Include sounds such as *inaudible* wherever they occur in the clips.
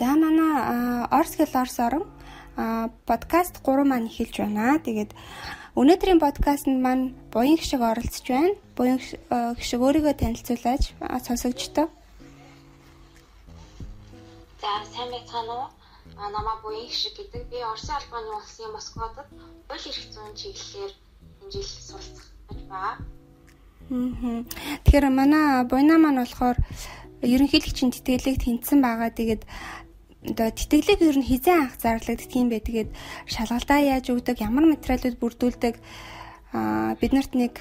За манай Орс хэл Орс орон подкаст 3 маань эхэлж байна. Тэгээд өнөөдрийн подкастт маань буян гişиг оролцож байна. Буян гişиг өөрийгөө танилцуулаач сонсогчдоо. За сайн байцгаана уу? Намаа буян гişиг гэдэг. Би Оросын албаны улсын Москвад хууль эрх зүйн чиглэлээр энэ жил суралцах гэж байна. Тэгэхээр манай буйна маань болохоор ерөнхийлөгчийн тэтгэлэг тэнцсэн байгаа. Тэгээд одоо тэтгэлэг ер нь хизээ анх бэ. Тэгээд шалгалтаа яаж өгдөг, ямар материалууд бүрдүүлдэг а бид нарт нэг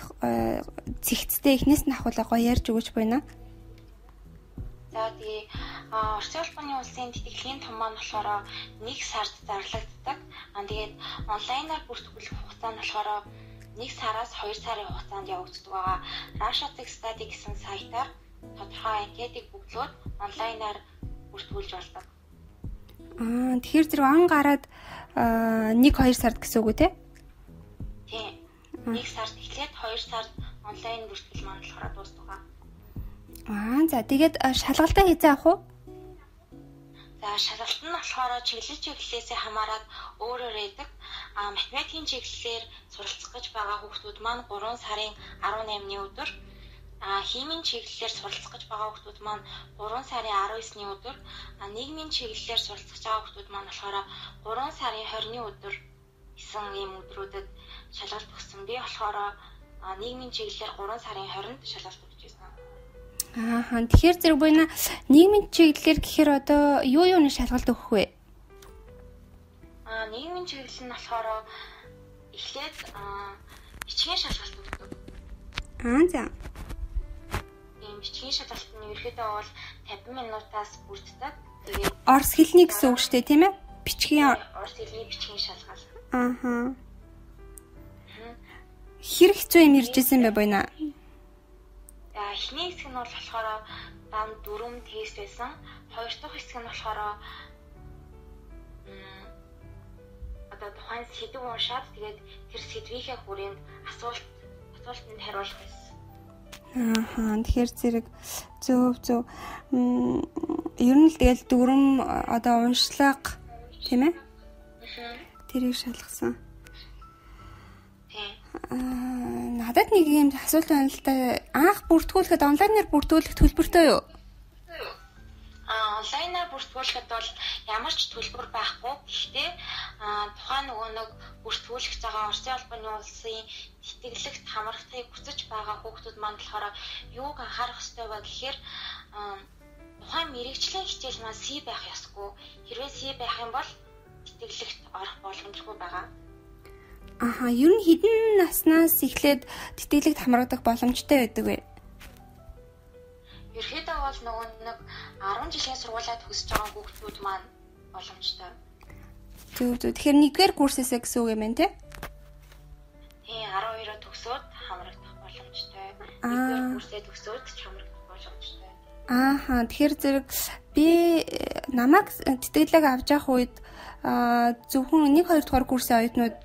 цэгцтэй эхнээс нь ахуулаа гоё ярьж өгөөч байна. За тэгээ Орсын улбаны улсын тэтгэлгийн том маань болохоор нэг сард зарлагддаг. Аа тэгээд онлайнаар бүртгүүлэх хугацаа нь болохоор нэг сараас 2 сарын хугацаанд явагддаг байгаа. Russia Tech Study гэсэн сайтаар тодорхой анкетыг бүглөөд онлайнаар бүртгүүлж болдог. Аа тэгэхээр зэрэг он гараад 1 2 сард гэсэн үг үү те? Тийм. 1 сард эхлээд 2 сард онлайн бүртгэл маань болохоор дуустгаа. Аа за тэгээд шалгалтаа хийзээ авах уу? За шалгалт нь болохоор чиглэл чиглэлээсээ хамаарат өөрөөр байдаг. А математикийн чиглэлээр суралцах гэж байгаа хүүхдүүд маань 3 сарын 18-ны өдөр а химийн чиглэлээр суралцах гэж байгаа хүмүүс маань 3 сарын 19-ны өдөр а нийгмийн чиглэлээр суралцах байгаа хүмүүс маань болохоор 3 сарын 20-ны өдөр исэн ийм өдрүүдэд шалгалт өгсөн. Би болохоор нийгмийн чиглэлээр 3 сарын 20-нд шалгалт өгч байсан. Аа тэгэхээр зэрэг буйна нийгмийн чиглэлээр гэхээр одоо юу юуны шалгалт өгөх вэ? Аа нийгмийн чиглэл нь болохоор эхлээд бичгийн шалгалт өгдөг. Аа за бичгийн шалгалт нь ерөөдөө бол 50 минутаас бүрддэг. Тэгээд Орос хэлний гэсэн үг шүү дээ, тийм ээ? Бичгийн Орос хэлний бичгийн шалгалт. Ааха. Хэр хэцүү юм иржсэн бэ бойна? За эхний хэсэг нь бол болохоор дам дөрөв тест байсан. Хоёр дахь хэсэг нь болохоор одоо тухайн сэдв уншаад тэгээд тэр сэдвийнхээ хүрээнд асуулт асуултанд хариулах байсан Аа тэгэхээр зэрэг зөв зөв ер нь л тэгэл дүрм одоо уншлага тийм ээ тэрийг шалгасан. Аа надад нэг юм асуулт байна л да. Анх бүртгүүлэхэд онлайнаар бүртгүүлэх төлбөртэй юу? Бүртгүүлэхэд бол ямар ч төлбөр байхгүй. Гэхдээ тухайн нөгөө нэг бүртгүүлэх цагаан Оросын албаны улсын тэтгэлэгт хамрахтыг хүсэж байгаа хүүхдүүд маань болохоор юуг анхаарах ёстой вэ гэхээр тухайн мэрэгчлийн хичээл маань C байх ёсгүй. Хэрвээ C байх юм бол тэтгэлэгт орох боломжгүй байгаа. Аха, ер нь хідэн наснаас эхлээд тэтгэлэгт хамрагдах боломжтой байдаг вэ? Ерхийдөө бол нөгөө нэг 10 жилийн сургуулаа төгсөж байгаа хүүхдүүд маань боломжтой. Зөв зөв. Тэгэхээр нэгдүгээр курсээсээ гэсэн үг юм байна тий? Тий, 12-оо төгсөөд хамрагдах боломжтой. Нэгдүгээр курсээ төгсөөд ч хамрагдах боломжтой. Ааха, тэгэхээр зэрэг би э, намайг тэтгэлэг авч явах үед зөвхөн 1 2 дугаар курсын оюутнууд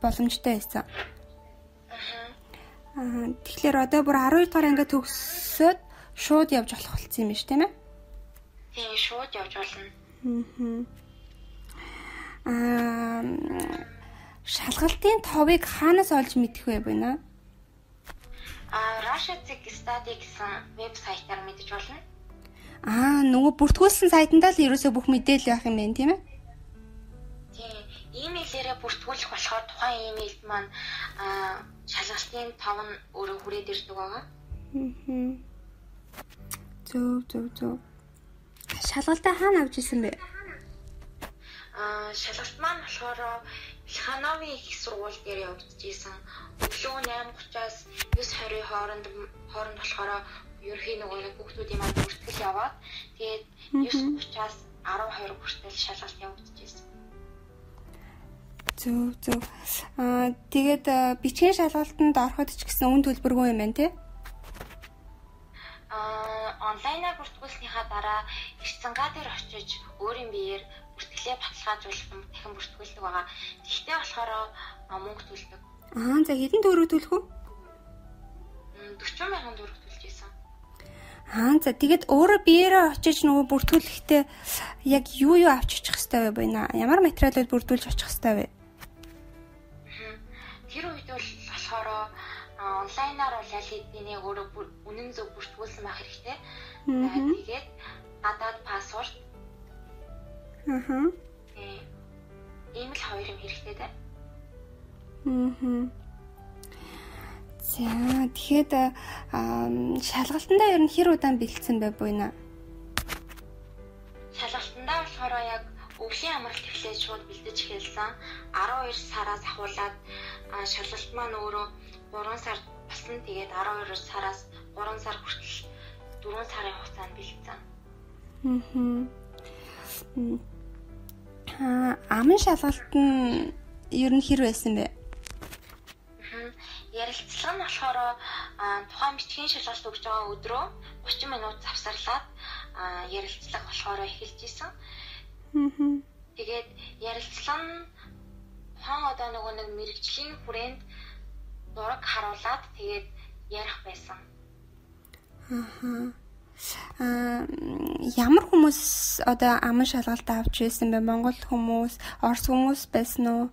боломжтой байсан. Аа тэгэхээр одоо бүр 12 дугаар ангид төгсөөд шууд явж болох болсон юм биш тийм ээ? Тийм шууд явж болно. Аа шалгалтын товыг хаанаас олж мэдэх вэ байна? Аа Russia Tech Study гэсэн вебсайтаар мэдэж болно. Аа нөгөө бүртгүүлсэн сайтандаа л ерөөсөө бүх мэдээлэл байх юм байна тийм ээ? Имэйлээрээ бүртгүүлэх болохоор тухайн имэйлд маань шалгалтын тав нь өөрөө хүрээд ирдэг байгаа. Зөв зөв зөв. Шалгалтаа хаана авч ирсэн бэ? Аа шалгалт маань болохоор Илхановын их сургууль дээр явагдчихсан. Өглөө 8:30-аас 9:20 хооронд хооронд болохоор ерөнхий нөгөө нэг хүүхдүүдийн маань бүртгэл яваад тэгээд 9:30-аас 12 хүртэл шалгалт явагдчихсан. Зөв зөв. Аа тэгээд бичгийн шалгалтанд ороход ч гэсэн үн төлбөргүй юм байна тий? Аа онлайнаар бүртгүүлснийхаа дараа эрцэнгаа дээр очиж өөрийн биеэр бүртгэлээ баталгаажуулсан дахин бүртгүүлдэг байгаа. Тэгтээ болохоор мөнгө төлдөг. Аа за хэдэн төгрөг төлөх вэ? 40 мянган төгрөг исэн. Аа за тэгэд өөрөө биеэрээ очиж нөгөө бүртгүүлэхдээ яг юу юу авч очих хэвтэй вэ байна? Ямар материалууд бүрдүүлж очих хэвтэй вэ? Тэр үед бол болохоор онлайнаар бол аль хэдийн өөрөө үнэн зөв бүртгүүлсэн байх хэрэгтэй. Тэгээд гадаад пассворд. Аа. Ийм л хоёр юм хэрэгтэй дээ. Аа. За тэгэхэд шалгалтандаа ер нь хэр удаан бэлдсэн бай буйна? Шалгалтандаа болохоор яг өвлийн амралт эхлээд шууд бэлдэж эхэлсэн. 12 сараас ахуулаад шалгалт маань өөрөө 3 сар басан. Тэгээд 12 сараас 3 сар хүртэл 4 сарын хугацаанд бэлдсэн. Аа. Амын шалгалт нь ер нь хэр байсан бэ? Ярилцлага нь болохоор тухайн бичгийн шалгалт өгж байгаа өдрөө 30 минут завсарлаад ярилцлага болохоор эхэлж исэн. Тэгээд ярилцлага нь тухайн одоо нөгөө нэг мэрэгжлийн хүрээнд зураг харуулад тэгээд ярих байсан. Аа ямар хүмүүс одоо аман шалгалт авч байсан бэ? Монгол хүмүүс, Орос хүмүүс байсан уу?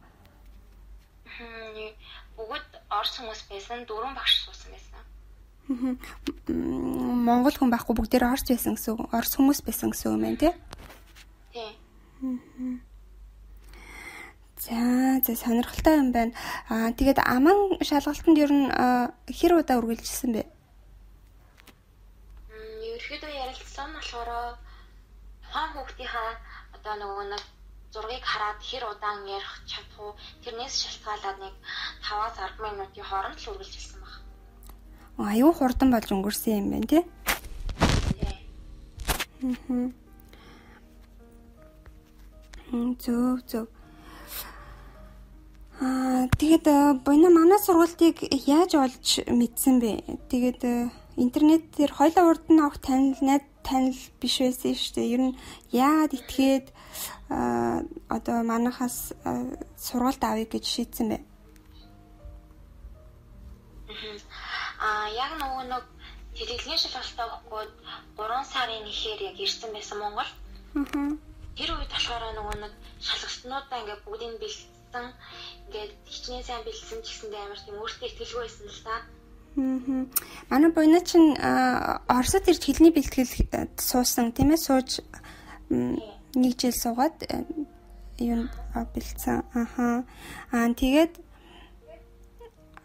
Орос хүмүүс байсан, дөрвөн багш суусан байсан. Монгол хүн байхгүй бүгдээр Орос байсан гэсэн үг. Орос хүмүүс байсан гэсэн үг юм тий? Тий. За, за сонирхолтой юм байна. Аа тэгээд аман шалгалтанд ер нь хэр удаа үргэлжилсэн бэ? Мм, ерөөхдөө ярилцсан болохоор хаан хүүхдийнхаа одоо нөгөө нэг зургийг хараад хэр удаан ярих чадах уу тэрнээс шалтгаалаад нэг 5-аас 10 минутын хооронд л үргэлжилсэн баг. Аюу хурдан болж өнгөрсөн юм байна тий? Хм зөв зөв. Аа тэгээд боно манай сургалтыг яаж олж мэдсэн бэ? Тэгээд интернет дээр хоёлаа урд нь авах танил найз танил биш байсан шүү дээ. Ер нь яагаад итгээд одоо манахаас сургалт авъя гэж шийдсэн бэ? Аа яг нөгөө нэг хэрэглэн шалгалтаа өгөхгүй 3 сарын нэхээр яг ирсэн байсан Монгол. Тэр үед болохоор нөгөө нэг шалгалтнуудаа ингээд бүгдийг бэлдсэн ингээд хичнээн сайн бэлдсэн ч гэсэндээ амар тийм өөртөө ихтгэлгүй байсан л та. Аа Манай буйна чинь Оросд ирж хэлний бэлтгэл э, суусан тийм ээ сууж нэг жил суугаад э, юу бэлдсэн. Аха. Аа тэгээд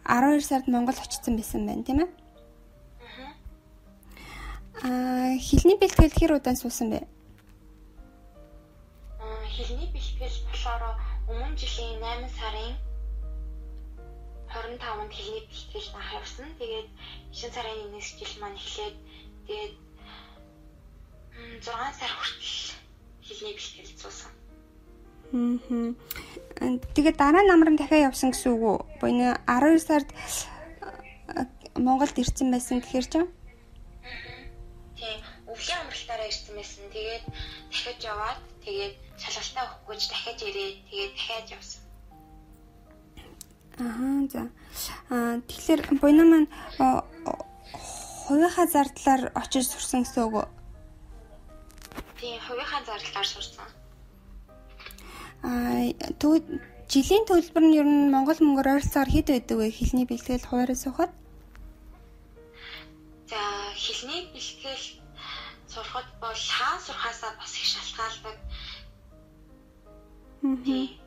12 сард Монгол очсон байсан байна тийм ээ. Аа хэлний бэлтгэл хэр удаан суусан бэ? Хэлний бэлтгэл болохоор өмнө жилийн 8 сарын 25-нд хэлний бэлтгэл анх явсан. Тэгээд 9 сарын 1-ээс жил маань эхлээд тэгээд 6 сар хүртэл хэлний бэлтгэл зуусан. Хм. Тэгээд дараа намрын дахиад явсан гэсэн үг үү? Буйны 12 сард Монголд ирсэн байсан гэхээр чинь Тийм, өвлийн амралтаараа ирсэн байсан. Тэгээд дахиад яваад тэгээд шалгалтаа өгөхгүйж дахиад ирээд тэгээд дахиад явсан. Аа за. Аа тэгэхээр буйна маань хувийнхаа зардлаар очиж сурсан гэсэн үг үү? Тийм, хувийнхаа зардлаар сурсан. Аа тэгвэл жилийн төлбөр нь ер нь Монгол мөнгөөр ойролцоогоор хэд байдаг вэ? Хэлний бэлтгэл хуваараа суухад? За, хэлний бэлтгэл сурахад бол хаан сурхаасаа бас их шалтгаалдаг. Тийм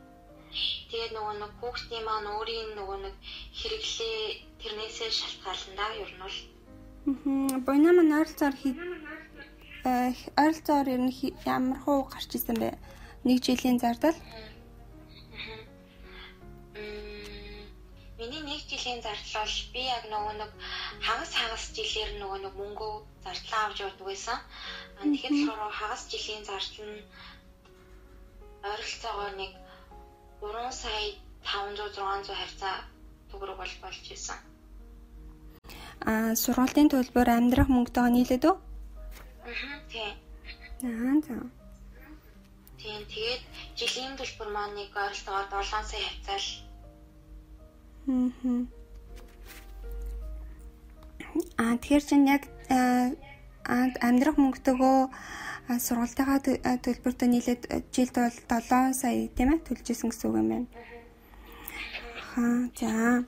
Тэгээд нөгөө нэг хүүхдийн маань өөрийн нөгөө нэг хэрэглээ тэрнээсээ шалтгаална да ер нь бол. Аа. Буйна маань ойролцоогоор э ойролцоогоор ер нь ямар хуу гарч исэн бэ? Нэг жилийн зардал? Миний нэг жилийн зардал бол би яг нөгөө нэг хагас хагас жилээр нөгөө нэг мөнгө зардлаа авч явдаг байсан. Тэгэхээр хагас жилийн зардал нь ойролцоогоор нэг 3 сая 500 600 хавцаа төгрөг бол болж исэн. Аа сургалтын төлбөр амьдрах мөнгөтэйгээ нийлээд үү? Аа тийм. Аа за. Тийм тэгээд жилийн төлбөр маань нэг ойролцоогоор 7 сая хавцаа л. Аа. Аа тэгэхээр чинь яг амьдрах мөнгөтэйгөө сургалтынхаа төлбөртөө нийлээд жилд бол 7 сая тийм ээ төлж исэн гэсэн үг юм байна. Аа за.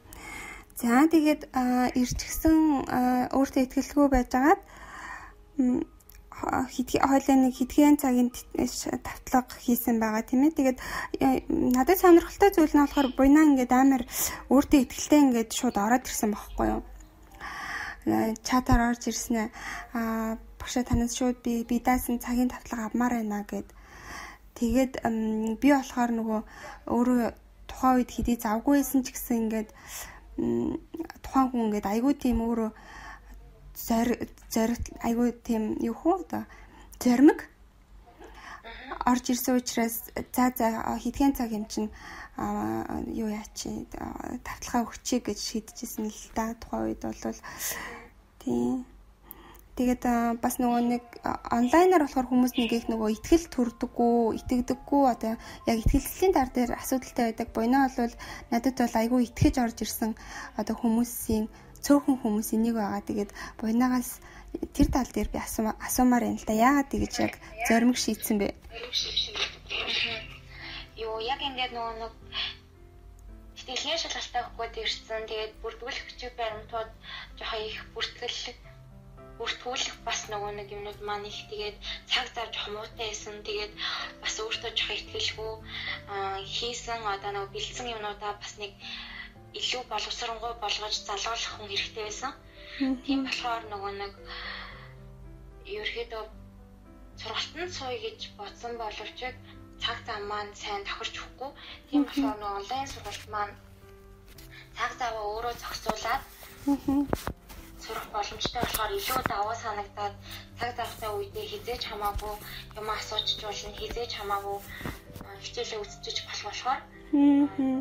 За тэгээд ирчихсэн өөртөө ихтгэлгүй байжгаад хойлоо нэг хэдхэн цагийн тавтлага хийсэн байгаа тийм ээ. Тэгээд надад сонирхолтой зүйл нь болохоор буйнаа ингээд амар өөртөө ихтгэлтэй ингээд шууд ороод ирсэн байхгүй юу? Чатаар орж ирсэн аа багшаа танаас шууд би би даасан цагийн тавтлага авмаар байна гэд. Тэгээд би болохоор нөгөө өөрөө тухайн үед хэдий завгүй байсан ч гэсэн ингээд тухайн хүн ингээд айгүй тийм өөрөө зориг айгүй тийм юу хөө одоо зоримог орж ирсэн учраас за за хэдхэн цаг юм чинь юу яа чи тавталгаа өгчий гэж шийдчихсэн л да тухайн үед бол тийм Тэгээд бас нөгөө нэг онлайнаар болохоор хүмүүс нэг их нөгөө ихтгэл төрдөггүй, итгэдэггүй одоо яг ихтгэлцлийн тар дээр асуудалтай байдаг. Буйнаа бол надад бол айгүй итгэж орж ирсэн одоо хүмүүсийн цөөхөн хүмүүсийн нэг байгаа. Тэгээд буйнаагаас тэр тал дээр би асуумаар байна л да. Яагаад тэгэж яг зоримог шийдсэн бэ? Юу яг ингээд нөгөө нэг сэтгэлгээ шалгалтаа өгөхөд ирсэн. Тэгээд бүрдүүлэх хүчиг баримтууд жоохон их бүртгэл бүртгүүлэх бас нөгөө нэг юмнууд маань их тэгээд цаг зав жоох муутай байсан. Тэгээд бас өөртөө жоох ихтгэлгүй хийсэн одоо нөгөө бэлдсэн юмнуудаа бас нэг илүү боловсронгуй болгож залгуулах хүн хэрэгтэй байсан. Тийм болохоор нөгөө нэг ерөөдөө сургалтанд сууя гэж бодсон боловч цаг зав маань сайн тохирч өгөхгүй. Тийм болохоор нөгөө онлайн сургалт маань цаг заваа өөрөө зохицуулаад сурах боломжтой болохоор илүү даваа санагдаад цаг завтай үедээ хизээж хамаагүй юм асуучч болно хизээж хамаагүй хичээлээ үзчихэж болох болохоор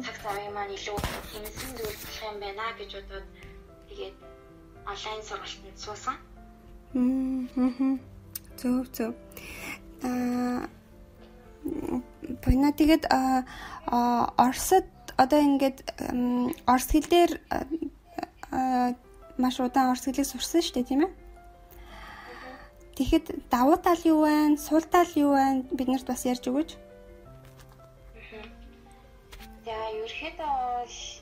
цаг завын маань илүү хэмнэсэн зүйл болох юм байна гэж бодоод тэгээд онлайн сургалтанд суусан. Мм. Зөв зөв. Аа Бина тэгээд Оросд одоо ингээд орос хэл дээр маш удаан орос хэлийг сурсан шүү дээ тийм ээ. Тэгэхэд давуу тал юу вэ? Сул тал юу вэ? Бид нарт бас ярьж өгөөч. За ерөөхдөө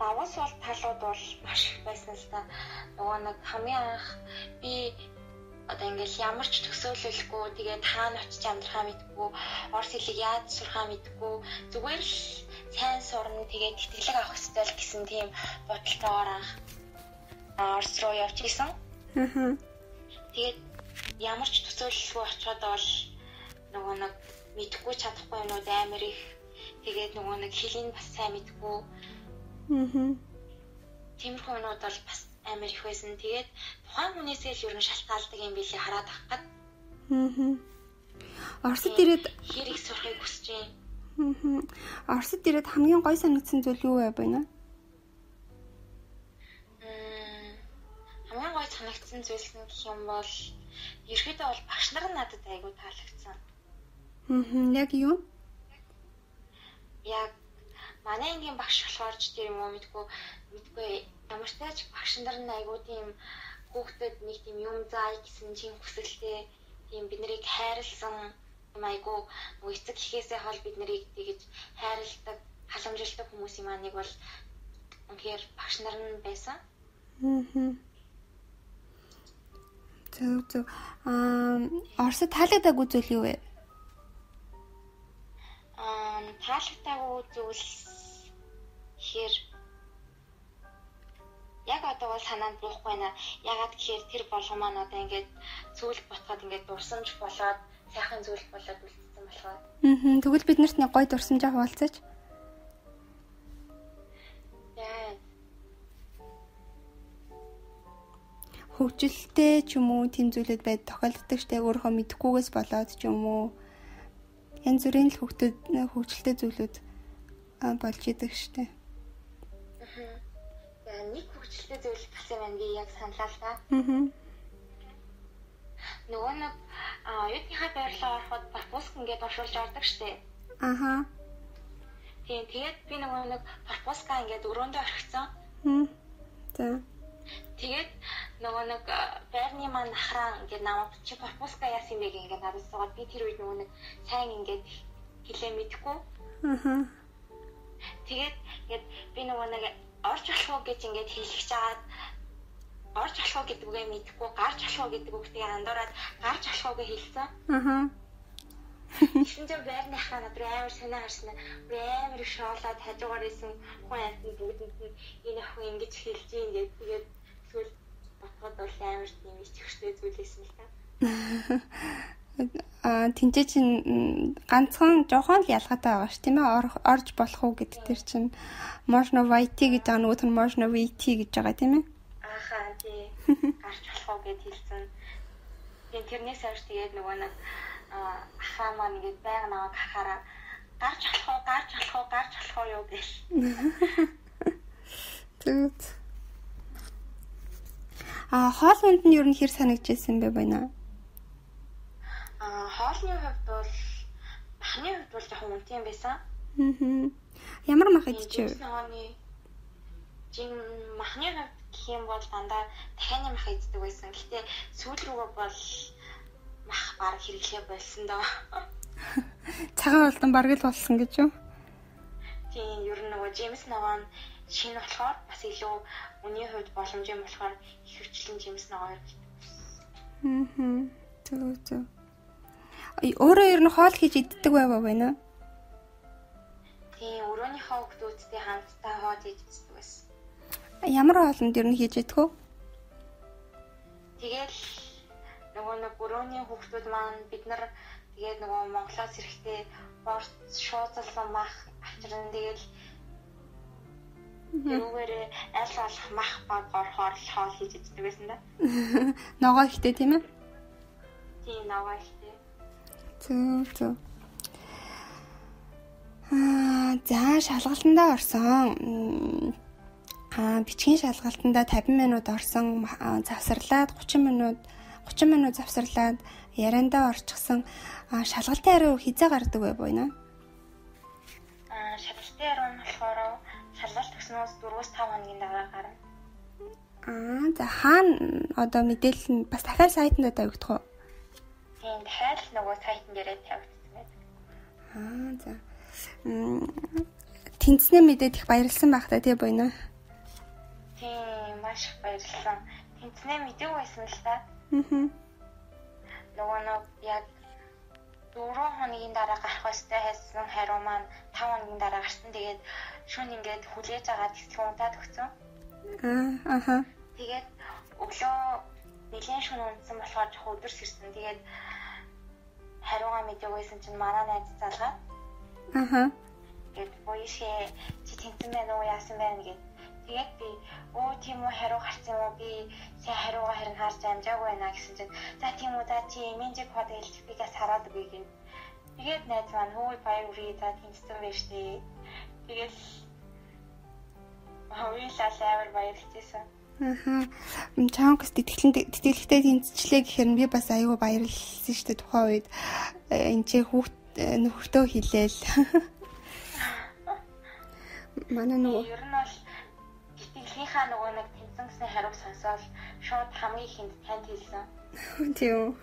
давуу сул талууд бол маш их байсан л та. Нөгөө нэг хамгийн анх би одоо ингээл ямар ч төсөөлөлгүй тэгээд хаана очиж амьдрахаа мэдгүй орс хэлийг яаж сурахаа мэдгүй зүгээр л сайн сурна тэгээд тэтгэлэг авах хэрэгтэй л гэсэн тийм бодолтойгоор анх орс руу явж исэн. Аа. Тэгээд ямар ч төсөөлөлгүй очиход бол нөгөө нэг мэдгүй чадахгүй юмуд амар их тэгээд нөгөө нэг хэлийг бас сайн мэдгүй. Аа. Тиймэрхүү юмуд бол бас амар их байсан. Тэгээд тухайн хүнээсээ л ер нь шалтгаалдаг юм билий хараад ах гад. Аа. Оросд ирээд хэр их сурахыг хүсэж байна. Аа. Оросд ирээд хамгийн гой санагдсан зүйл юу вэ байна? Хамгийн гой санагдсан зүйл нь гэх юм бол ерөөдөө бол багш нар надад айгүй таалагдсан. Аа. Яг юу? Яг манай ангийн багш болохоор ч тийм юм уу мэдгүй мэдгүй ямар ч тач багш нар нь айгүй тийм хүүхдэд нэг тийм юм заая гэсэн чинь хүсэлтэй тийм бид нарыг хайрлсан айгүй нөгөө эцэг ихээсээ хол бид нарыг тэгэж хайрладаг халамжилдаг хүмүүсийн маань нэг бол үнэхээр багш нар нь байсан. Аа. Зөв зөв. Аа, Оросд таалагдаагүй зүйл юу вэ? Аа, таалагдаагүй зүйл хэр яг одоо бол санаанд буухгүй байна. Ягаад гэхээр тэр болгон маань одоо ингээд зүйл ботход ингээд дурсамж болоод сайхан зүйл болоод үлдсэн болохоор. Аа. Тэгвэл бид нарт нэг гоё дурсамжаа хуваалцаач. хөгжилтэй ч юм уу зүйлүүд байд тохиолддог штэ өөрөө мэдхгүйгээс болоод ч юм уу янз бүрийн л хөгтөд хөгжилтэй зүйлүүд болж идэг штэ. Аа. Нэг хөгжилтэй зүйл болсон байна би яг саналаа л да. Аа. Нөгөө нэг юутынхаа байрлал ороход пропуск ингээд оршуулж ордог штэ. Аха. Тийм тэгээд би нөгөө нэг пропуска ингээд өрөөндөө орхисон. Хм. За. Тэгээд нөгөө нэг байрны маань ахраа ингээд намайг чи пропуска яасан бэ гэнгээ надад суугаад би тэр үед нөгөө нэг сайн ингээд хэлээ мэдэхгүй. Аа. Тэгээд ингээд би нөгөө нэг орж болох уу гэж ингээд хэлэх чагаад орж болох уу гэдэг үгээ мэдэхгүй гарч болох уу гэдэг үгтийг андуураад гарч болох уу гэж хэлсэн. Аа. Тэгсэн чинь байрны хаа надад амар санаа харсан. Би амар их шоолоод хажуугаар исэн хүн амтны бүгдэнд нь энэ охин ингэж хэлж юм гэж тэгээд эсвэл ботгод бол амар тийм их төвштэй зүйлээсэн л та. *laughs* Аа тэнцээ чинь ганцхан жоохон л ялгаатай байгаа ш тийм ээ орж болох уу гэдэг төр чинь можно вайти гэж байгаа нөгөөх нь можно вити гэж байгаа тийм ээ. Ахаа тий. *laughs* Гарч болох уу гэж хэлсэн. Тийм тэрнээс хойш тэгээд нөгөө нэг ахаа маань ингээд байг наваг хахаараа гарч болох уу гарч болох уу гарч болох уу юу гэж. *laughs* Тэгвэл А хоолунд нь ер нь хэр санагдчихсэн бэ байна? А хоолны хувьд бол махны хувьд бол жоохон үнэтэй юм байсан. Аа. Ямар мах идчихв? Жин махны хувьд гэх юм бол дандаа дахианы мах иддэг байсан. Гэхдээ сүүл рүүгээ бол мах баг хэрэглээ болсон доо. *laughs* Цагаан болтон бараг л болсон гэж юу? Тийм, ер нь нөгөө Джеймс ногоон шинэ болохоор бас илүү үний хувьд боломжтой болохоор их хвчлэн Джеймс ногоо ирэх. Аа. Зөв зөв. Өөрөө ер нь хоол хийж иддэг байв байна уу? Тийм, өрөөнийхөө хүмүүстэй хамтдаа хоол хийж иддэг байсан. Ямар хоолнд ер нь хийж идэх вэ? Тэгэл нөгөө нэг өрөөний хүүхдүүд маань бид нар тэгээд нөгөө Монголоос ирэхдээ борт шуудалсан мах авчран тэгэл Юугээрээ аль болох мах баг орхоор л хоол хийж иддэг байсан да. *laughs* Ногоо ихтэй тийм ээ? Тийм ногоо ихтэй. Зөв зөв. Аа за шалгалтандаа орсон. Аа бичгийн шалгалтандаа 50 минут орсон завсарлаад 30 минут 30 минут завсарлаад яриандаа орчихсон шалгалтын хариу хизээ гардаг бай боёно. Аа шалгалтын хариу нь болохоор шалгалт өгснөөс 4-5 хоногийн дараа гарна. Аа за хаана одоо мэдээлэл нь бас дахиад сайтанд тавигдах уу? Тийм дахиад нөгөө сайтн дээрээ тавигдсан байдаг. Аа за. Тэнцнээ мэдээд их баярлсан байх та тий боёно. Тийм маш их баярлсан. Тэнцнээ мэдээгүй байсан л та. Аа. Нөгөө нэг яг 4 хоногийн дараа гарах ёстой байсан хариу маань 5 хоногийн дараа гарсан. Тэгээд шүн ингээд хүлээж агаад хэсэг унтаад өгсөн. Аа аха. Тэгээд өглөө нэгэн шүн унтсан болохоор жоо өдөр сэрсэн. Тэгээд хариугаа мэдээгүйсэн чинь манай найз залгаад. Аха. Тэгээд боёшээ чи тэнцэн байна уу яасан байна гэд. Тэгээд би өө тийм үү хариу гарсан юм уу би сайн хариугаа харин харж амжаагүй байна гэсэн чинь за тийм үү за чи эмэнжиг код хэлж бигээс хараад үгүй гэв. Тэгээд найз маань хөөе баяр үрээ за тэнцсэн байж тээ. Тэгээд хавилал амар баярлажсэн. Аха. Чанкс тэтгэлэн тэтгэлэгтэй тэнцчлээ гэхээр би бас аюу баярлсан шүү дээ тухайн үед энэ чи хүүхд нөхөртөө хэлээл. *laughs* Манай нөгөө ер нь бол тэтгэлгийнхаа нөгөө нэг тэнцэн гэсэн хариуг сонсоод шууд хамгийн ихэнд танд хэлсэн. *laughs* Тийм.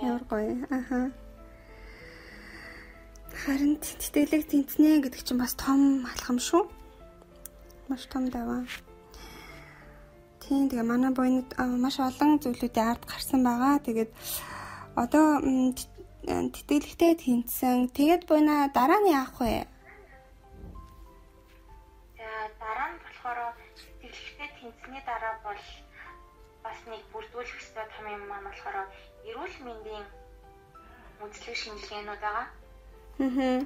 Ямар гоё. Аха. Харин тэтгэлэг тэнцнэ гэдэг чинь бас том алхам шүү. Маш том даваа. Тийм тэгээ манай буйнууд маш олон зүйлүүдийн ард гарсан байгаа. Тэгээд одоо тэтгэлэгтэй тэнцсэн. Тэгээд буйна дараа нь яах вэ? Дараа нь болохоор тэтгэлэгтэй тэнцсэний дараа бол бас нэг бүрдүүлэх ёстой том юм маань болохоор эрүүл мэндийн үзлэг шинжилгээнүүд байгаа. Аа.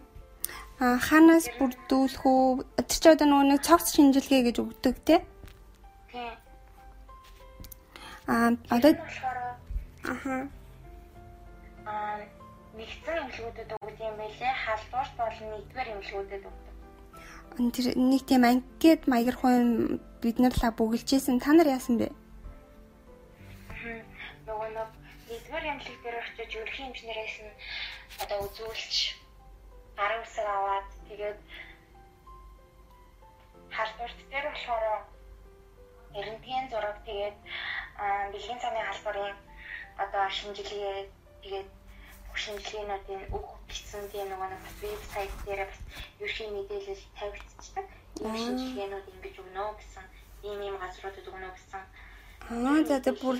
А ханаас бүрдүүлэх үү? Тэр чи одоо нөгөө нэг цогц шинжилгээ гэж өгдөг тий? Тий. Аа одоо аха. Аа нэгдсэн эмчилгүүдэд өгд юм байлээ. Халдварт болон нэгдүгээр эмчилгүүдэд өгдөг. Тэр нэг тийм ангид маяграхын бид нар ла бүгэлжсэн. Та нар яасан бэ? Нөгөө нэг нэгдүгээр эмчилэг дээр очиж ерөнхий эмчнэрээс нь одоо үзүүлж гарын үсэг аваад тэгээд халдварт дээр болохоор эрентгийн зураг Тэгээд бэлгийн цааны халбарын одоо шинжилгээ тэгээд шинжилгээнүүдийн үг гэсэн тийм нөгөө нэг вебсайт дээр бас ерхий мэдээлэл тавигдчихдаг. Ийм шинжилгээнүүд ингэж өгнө гэсэн ийм ийм газруудад өгнө гэсэн. Аа за за бүр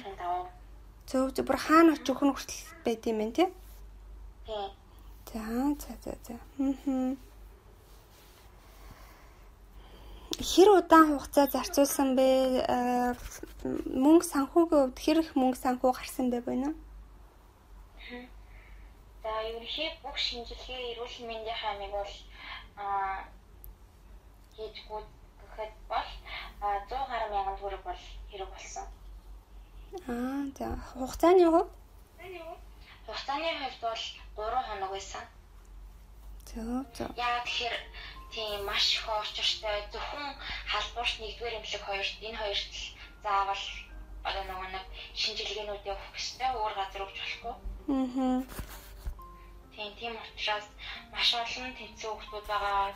зөв зөв бүр хаана очих хүн хүртэл байд юм байна тий? Тий. За за за за. Хм. Хэр удаан хугацаа зарцуулсан бэ? Э, мөнгө санхүүгийн хувьд хэр их мөнгө санхүү гарсан бэ байна? За ерөнхий бүх шинжилгээ эрүүл мэндийн хаймыг бол аа хийжгүй гэхэд бол 100 гаруй мянган төгрөг бол хэрэг болсон. Аа за хугацааны хувьд? Хугацааны хувьд бол 3 хоног байсан. Зөв зөв. Яа тэгэхээр тийм маш их очиртай зөвхөн халбуурт нэгдүгээр эмнэлэг хоёрт энэ хоёрт л заавал одоо нөгөө нэг шинжилгээнүүд явах хэрэгтэй өөр газар өгч болохгүй. Аа. Тийм тийм учраас маш олон тэнцүү хүмүүс байгаа.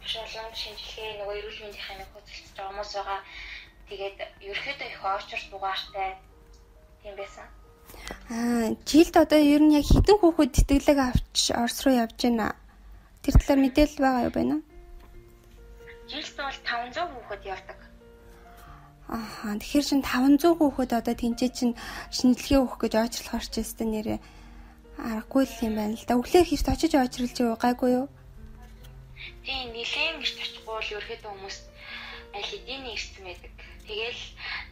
Маш олон шинжилгээ нөгөө эрүүл мэндийн хэмжээ хөдөлж байгаа хүмүүс байгаа. Тэгээд ерөөхдөө их очир дугаартай тийм байсан. Аа, жилд одоо ер нь яг хэдэн хүүхэд тэтгэлэг авч Орос руу явж байна? Тэр талаар мэдээлэл байгаа юу байна? Жилд бол 500 хүүхэд явдаг. Аа, тэгэхээр чин 500 хүүхэд одоо тэнцээ чин шинжилгээ өгөх гэж ойчлох орч өстэй нэрээ аргагүй л юм байна л да. Өглөө хэрт очиж ойчралж юу гайгүй юу? Тийм, нилээн гэрт очихгүй бол ерөөхдөө хүмүүс аль хэдийн ирсэн байдаг. Тэгэл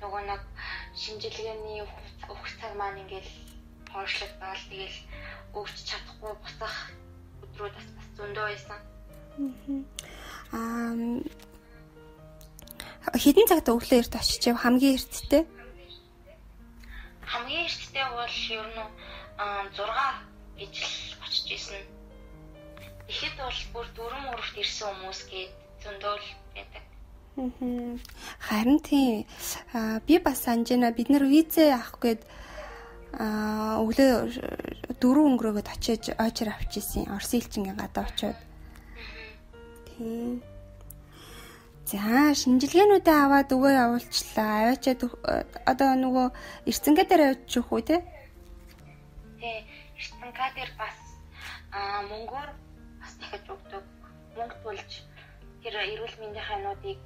нөгөө нэг шинжилгээний өгөх цаг маань ингээл хойшлогдоод тэгэл өгч чадахгүй босох өдрүүд бас зөндөө байсан. Аа хэдэн цагт өглөө эрт очиж яв хамгийн эрттэй? Хамгийн эрттэй бол ер нь 6 гэж очиж исэн. Ихэд бол бүр дөрөв мөрөвт ирсэн хүмүүс гээд зөндөө л байдаг. Харин тийм би бас санаж байна бид нар визээ авах гээд өглөө дөрөв өнгөрөөгд очиж ойчор авчихсан. Орос элчингийн гадаа очиод. Тийм. За шинжилгээнүүдээ аваад өгөө явуулчлаа. Аваачаад одоо нөгөө эрцэнгээ дээр авчих үгүй те? Тий. Эрцэнгээ дээр бас аа мөнгөөр бас дахиж өгдөг. Мөнгө төлж тэр эрүүл мэндийн хануудыг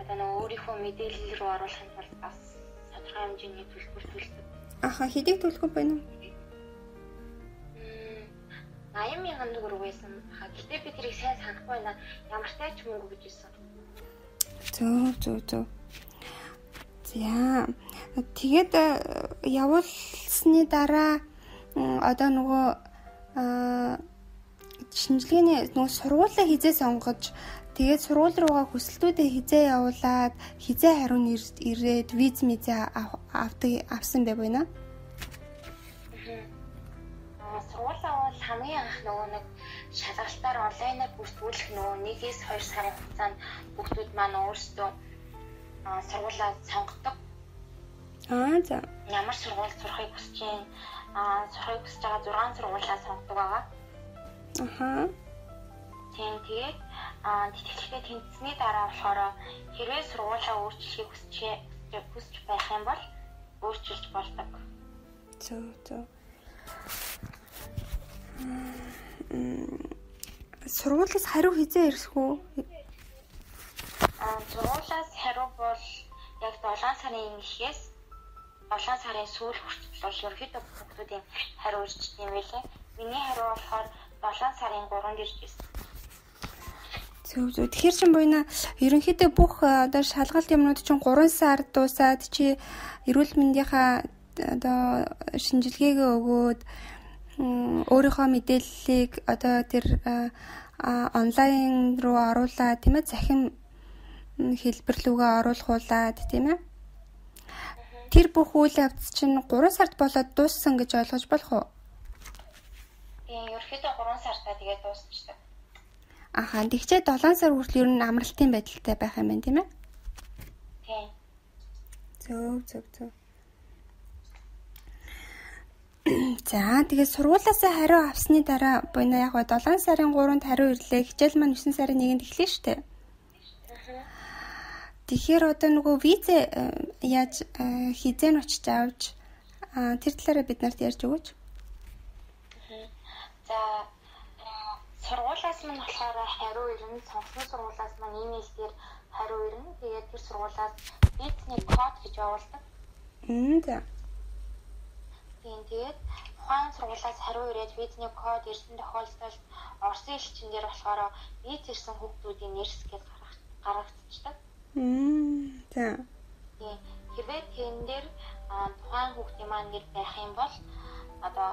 одоо нөгөө өөрийнхөө мэдээлэл рүү оруулахын тулд бас тодорхой хэмжээний төлбөр төлдөг. Аха хэдийг төлөх вэ уу? 80 мянган төгрөг байсан. Гэтэ би тэрийг сайн санахгүй байна. Ямар тач мөнгө гэж хэлсэн. Зөө зөө зөө. За тэгээд э, явуулсны дараа одоо нөгөө шинжилгээний нөгөө сургуулаа хизээ сонгож тэгээд сургууль руугаа хүсэлтүүдээ хизээ явуулаад хизээ хариу ирээд виз мизээ авдаг авсан бай байна. Сургуулаа бол хамгийн анх нөгөө нэг шалгалтаар онлайнаар бүртгүүлэх нөгөө 1-ээс 2 сарын хугацаанд хүүхдүүд маань өөрсдөө сургуулаа сонгодог. Аа за. Ямар сургууль сурахыг хүсэж байна? Аа сурахыг хүсэж байгаа 6 сургуулаа сонгодог байгаа. Аха. Тийм тэгээд аа тэтгэлгээ тэнцсэний дараа болохоор хэрвээ сургуулаа өөрчлөхийг хүсэж хүсэж байх юм бол өөрчилж болдог. Зөв зөв сургуулиас хариу хизээ ирэх үү? Аа сургуулиас хариу бол яг 7 сарын эхээс 7 сарын сүүл хүртэл ерөөхдөө хүмүүсийн хариу ирж байлээ. Миний хариу болохоор 7 сарын 3-нд ирж байсан. Зөв зөв. Тэгэхээр чин буйна ерөнхийдөө бүх одоо шалгалт юмнууд чинь 3 сар дуусаад чи эрүүл мэндийнхаа одоо шинжилгээгээ өгөөд өөрийнхөө мэдээллийг одоо тэр онлайн руу оруулаад тийм ээ захим хэлбэр рүүгээ оруулахуулаад тийм ээ тэр бүх үйл явц чинь 3 сард болоод дууссан гэж ойлгож болох уу? Тийм, ерөөхдөө 3 сартаа тэгээд дуусчихдаг. Ахаа, тэгчээ 7 сар хүртэл ер нь амралтын байдалтай байх юм байна тийм ээ? Тийм. Зөв, зөв, зөв. За тэгээд сургуулаасаа хариу авсны дараа буйна яг ба 7 сарын 3-нд хариу ирлээ. Хичээл маань 9 сарын 1-нд эхлэв штэ. тэгэхээр одоо нөгөө виз яаж хизээ нь очиж авч тэр талаараа бид нарт ярьж өгөөч. За сургуулаас минь болохоор хариу ирнэ, сонгосон сургуулаас маань имэйл дээр хариу ирнэ. Тэгээд тэр сургуулаас визний код гэж явуулдаг. Мм за. Тийм тэгээд ухаан сургуулаас хариу ирээд визний код ирсэн тохиолдолд Орсын элчин дээр болохоор виз ирсэн хүүхдүүдийн нэрс гэж гаргагдчихдаг. Мм за. Тийм хэрвээ тэн дээр тухайн хүүхдийн маань нэр байх юм бол одоо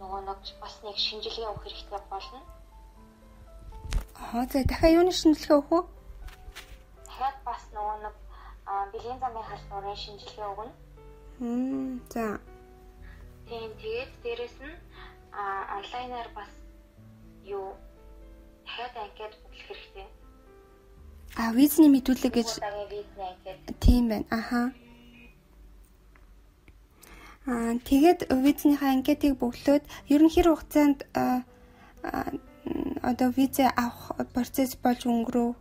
нөгөө нэг бас нэг шинжилгээ өгөх хэрэгтэй болно. Аа за дахиад юуны шинжилгээ өгөх үү? Дахиад бас нөгөө нэг бэлгийн замын халдварын шинжилгээ өгнө. Мм за. Тийм тэгээд дээрэс нь онлайнаар бас юу дахиад анкет бүтлэх хэрэгтэй. А визний мэдүүлэг гэж тийм байна. Аха. Аа тэгээд визнийхаа анкетыг бөглөөд ер нь хэр хугацаанд одоо визээ авах процесс болж өнгөрөв?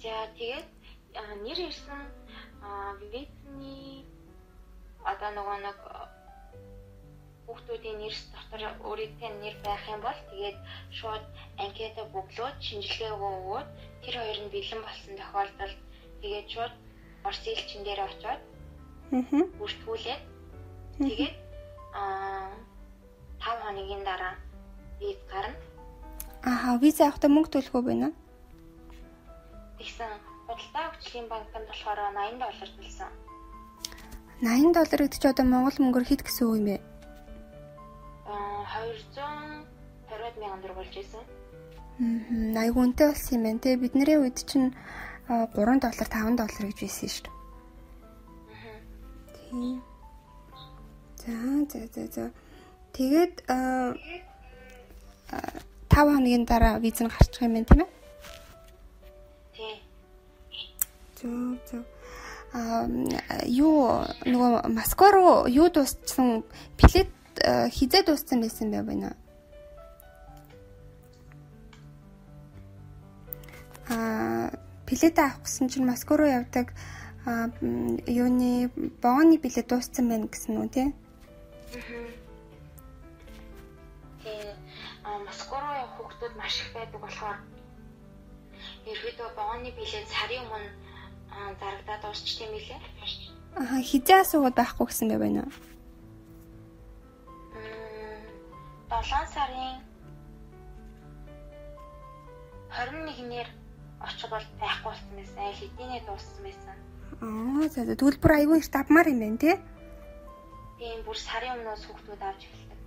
За тэгээд нэр ирсэн визний одоо нөгөө нэг хүүхдүүдийн нэрс дотор өөрийнхөө нэр байх юм бол тэгээд шууд анкета бөглөөд шинжилгээ өгөөд тэр хоёр нь бэлэн болсон тохиолдолд тэгээд шууд Орос элчин дээр очиод Аа. бүртгүүлээд тэгээд аа 5 хоногийн дараа виз гарна. Аа, виз авахдаа мөнгө төлөх үү байна? Тэгсэн худалдаа хөгжлийн банкнд болохоор 80 доллар төлсөн. 80 доллар гэдэг чи одоо монгол мөнгөөр хэд гэсэн үг юм бэ? 250 мянган төгрөг болж исэн. Аа, айгу үнэтэй болсон юм байна те. Бидний үед чинь 3 доллар 5 доллар гэж байсан шүү дээ. Аа. Тийм. За за за за. Тэгээд аа 5 хоногийн дараа виз нь гарчих юм байна тийм ээ? Зөв зөв. Аа юу нөгөө Москва руу юу дууссан билет Э, хизээ дууссан байсан бай байна. Аа билет авах гэсэн чинь Москва руу явдаг юуны бооны билет дууссан байна гэсэн үү тий? Тэгээ Москва руу явах хүмүүс маш их байдаг болохоор ерөөдөө бооны билет сарын өмнө зарагдаад дуусчт юм билээ. Аа хизээ асуугаад байхгүй гэсэн бай байна. 7 сарын 21-ээр очиход байхгүй болсон байсан. Айл хэдийнэ дууссан байсан. Аа за бүр аюул их давмаар юм байна тий? Тийм бүр сарын өмнөөс хүүхдүүд авч эхэлдэг.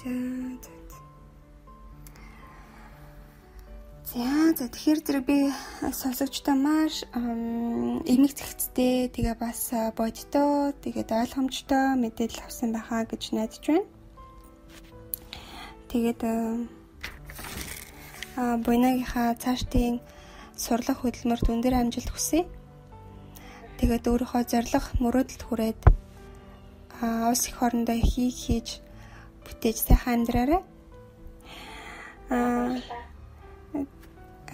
За за. За за тэгэхээр зэрэг би сонсогчтой маш эмэг зэгцтэй тэгээ бас бодтой тэгээд ойлгомжтой мэдээлэл авсан байхаа гэж найдаж байна. Тэгээд а буйнагийнхаа цаашдын сурлах хөдөлмөрт өндөр амжилт хүсье. Тэгээд өөрийнхөө зориг мөрөөдөлд хүрээд а улс их орондоо хий хийж бүтээж сайхан амьдраарай. А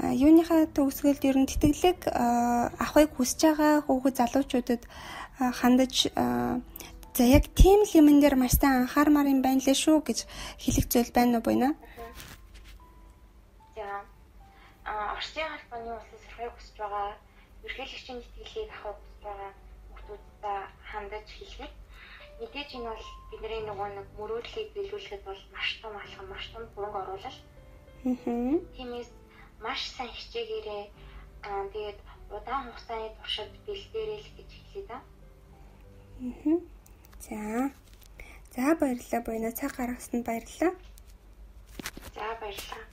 юуныхаа төгсгөлд ер нь тэтгэлэг авахыг хүсэж байгаа хүүхэд залуучуудад хандаж За яг тийм л юмн дээр маш сайн анхаармаар юм байна лээ шүү гэж хэлэх зүйл байна уу буйна? За. А Орсын албаны улсын сургуулийг хүсэж байгаа ерхийлэгчийн тэтгэлийг авах хүсэж байгаа хүмүүстээ хандаж хэлэхэд мэдээж энэ бол бидний нөгөө нэг мөрөөдлийг биелүүлэхэд бол маш том алхам, маш том хөрөнгө оруулалт. Аа. Тиймээс маш сайн хичээгээрээ аа тэгээд удаан хугацааны туршид бэлдээрэй л гэж хэлээ да. Аа. За. За баярлалаа буйна цаг гаргасанд баярлалаа. За баярлалаа.